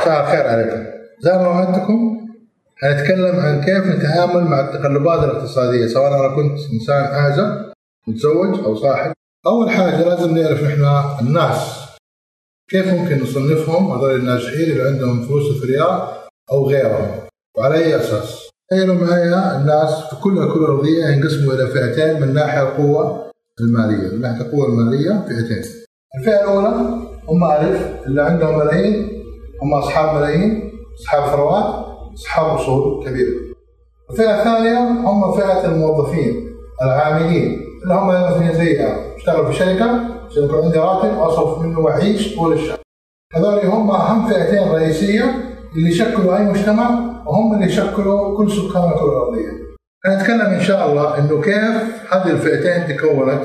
مساء الخير عليكم. زي ما وعدتكم هنتكلم عن كيف نتعامل مع التقلبات الاقتصادية سواء أنا كنت إنسان عازب متزوج أو صاحب. أول حاجة لازم نعرف نحن الناس كيف ممكن نصنفهم؟ هذول الناجحين اللي عندهم فلوس ثرياء أو غيرهم. وعلى أي أساس؟ تخيلوا معايا الناس في كل الكرة الأرضية ينقسموا إلى فئتين من ناحية القوة المالية. من ناحية القوة المالية فئتين. الفئة الأولى هم ألف اللي عندهم ملايين هم أصحاب ملايين أصحاب ثروات أصحاب أصول كبيرة. الفئة الثانية هم فئة الموظفين العاملين اللي هم مثلا زي اشتغل في شركة عشان يكون عندي راتب أصرف منه وأعيش طول الشهر. هذول هم أهم فئتين رئيسية اللي يشكلوا أي مجتمع وهم اللي يشكلوا كل سكان الكرة الأرضية. هنتكلم إن شاء الله إنه كيف هذه الفئتين تكونت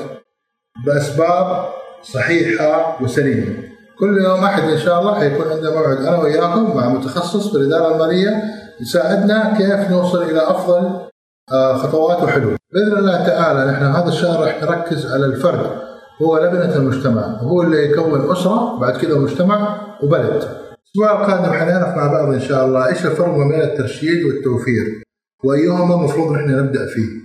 بأسباب صحيحة وسليمة. كل يوم أحد إن شاء الله حيكون عندنا موعد. أنا وإياكم مع متخصص في الإدارة المالية يساعدنا كيف نوصل إلى أفضل آه، خطوات وحلول. بإذن الله تعالى نحن هذا الشهر راح نركز على الفرد. هو لبنة المجتمع. هو اللي يكون أسرة بعد كده مجتمع وبلد. الأسبوع القادم حنعرف مع بعض إن شاء الله إيش الفرق ما بين الترشيد والتوفير وأيهما المفروض نحن نبدأ فيه.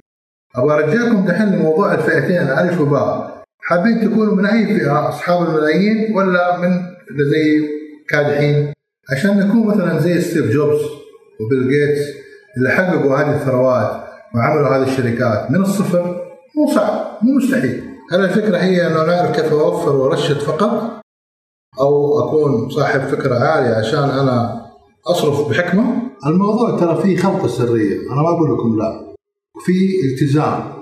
أبغى أرجعكم دحين لموضوع الفئتين ألف وباء حابين تكونوا من أي فئة أصحاب الملايين ولا من اللي زي كادحين؟ عشان نكون مثلا زي ستيف جوبز وبيل جيتس اللي حققوا هذه الثروات وعملوا هذه الشركات من الصفر مو صعب مو مستحيل. هل الفكرة هي أنه نعرف كيف أوفر وأرشد فقط؟ أو أكون صاحب فكرة عالية عشان أنا أصرف بحكمة؟ الموضوع ترى فيه خلطة سرية أنا ما أقول لكم لا. وفي التزام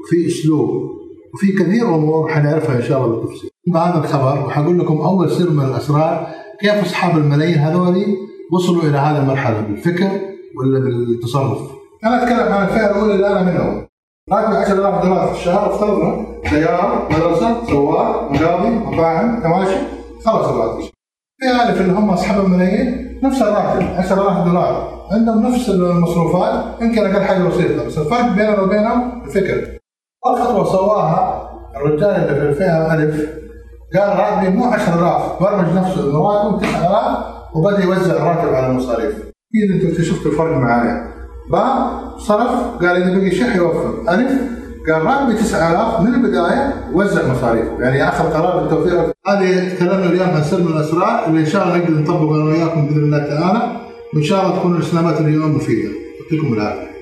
وفي أسلوب. وفي كثير أمور حنعرفها إن شاء الله بالتفصيل. بهذا الخبر وحقول لكم أول سر من الأسرار كيف أصحاب الملايين هذول وصلوا إلى هذه المرحلة بالفكر ولا بالتصرف؟ أنا أتكلم عن الفئة الأولى اللي أنا منهم. راتبي 10000 دولار في الشهر افترضنا. سيارة مدرسة سواق مقاضي مطاعم تماشي خلاص الراتب في ألف اللي هم أصحاب الملايين نفس الراتب 10000 دولار. عندهم نفس المصروفات يمكن أقل حاجة بسيطة بس الفرق بيننا وبينهم الفكر. أول خطوة سواها الرجال اللي في الفئة ألف قال راتبي مو 10000 برمج نفسه إنه راتبه 9000 وبدأ يوزع الراتب على المصاريف. أكيد أنتم اكتشفتوا الفرق معايا؟ باء صرف. قال إذا بقي شيء حيوفر. ألف. قال راتبي 9000 من البداية وزع مصاريفه يعني اخذ قرار بالتوفير هذه تكلمنا اليوم عن سر من الاسرار اللي إن شاء الله نقدر نطبقه أنا وياكم بإذن الله تعالى. وإن شاء الله تكون الإسلامات اليوم مفيدة. يعطيكم العافية.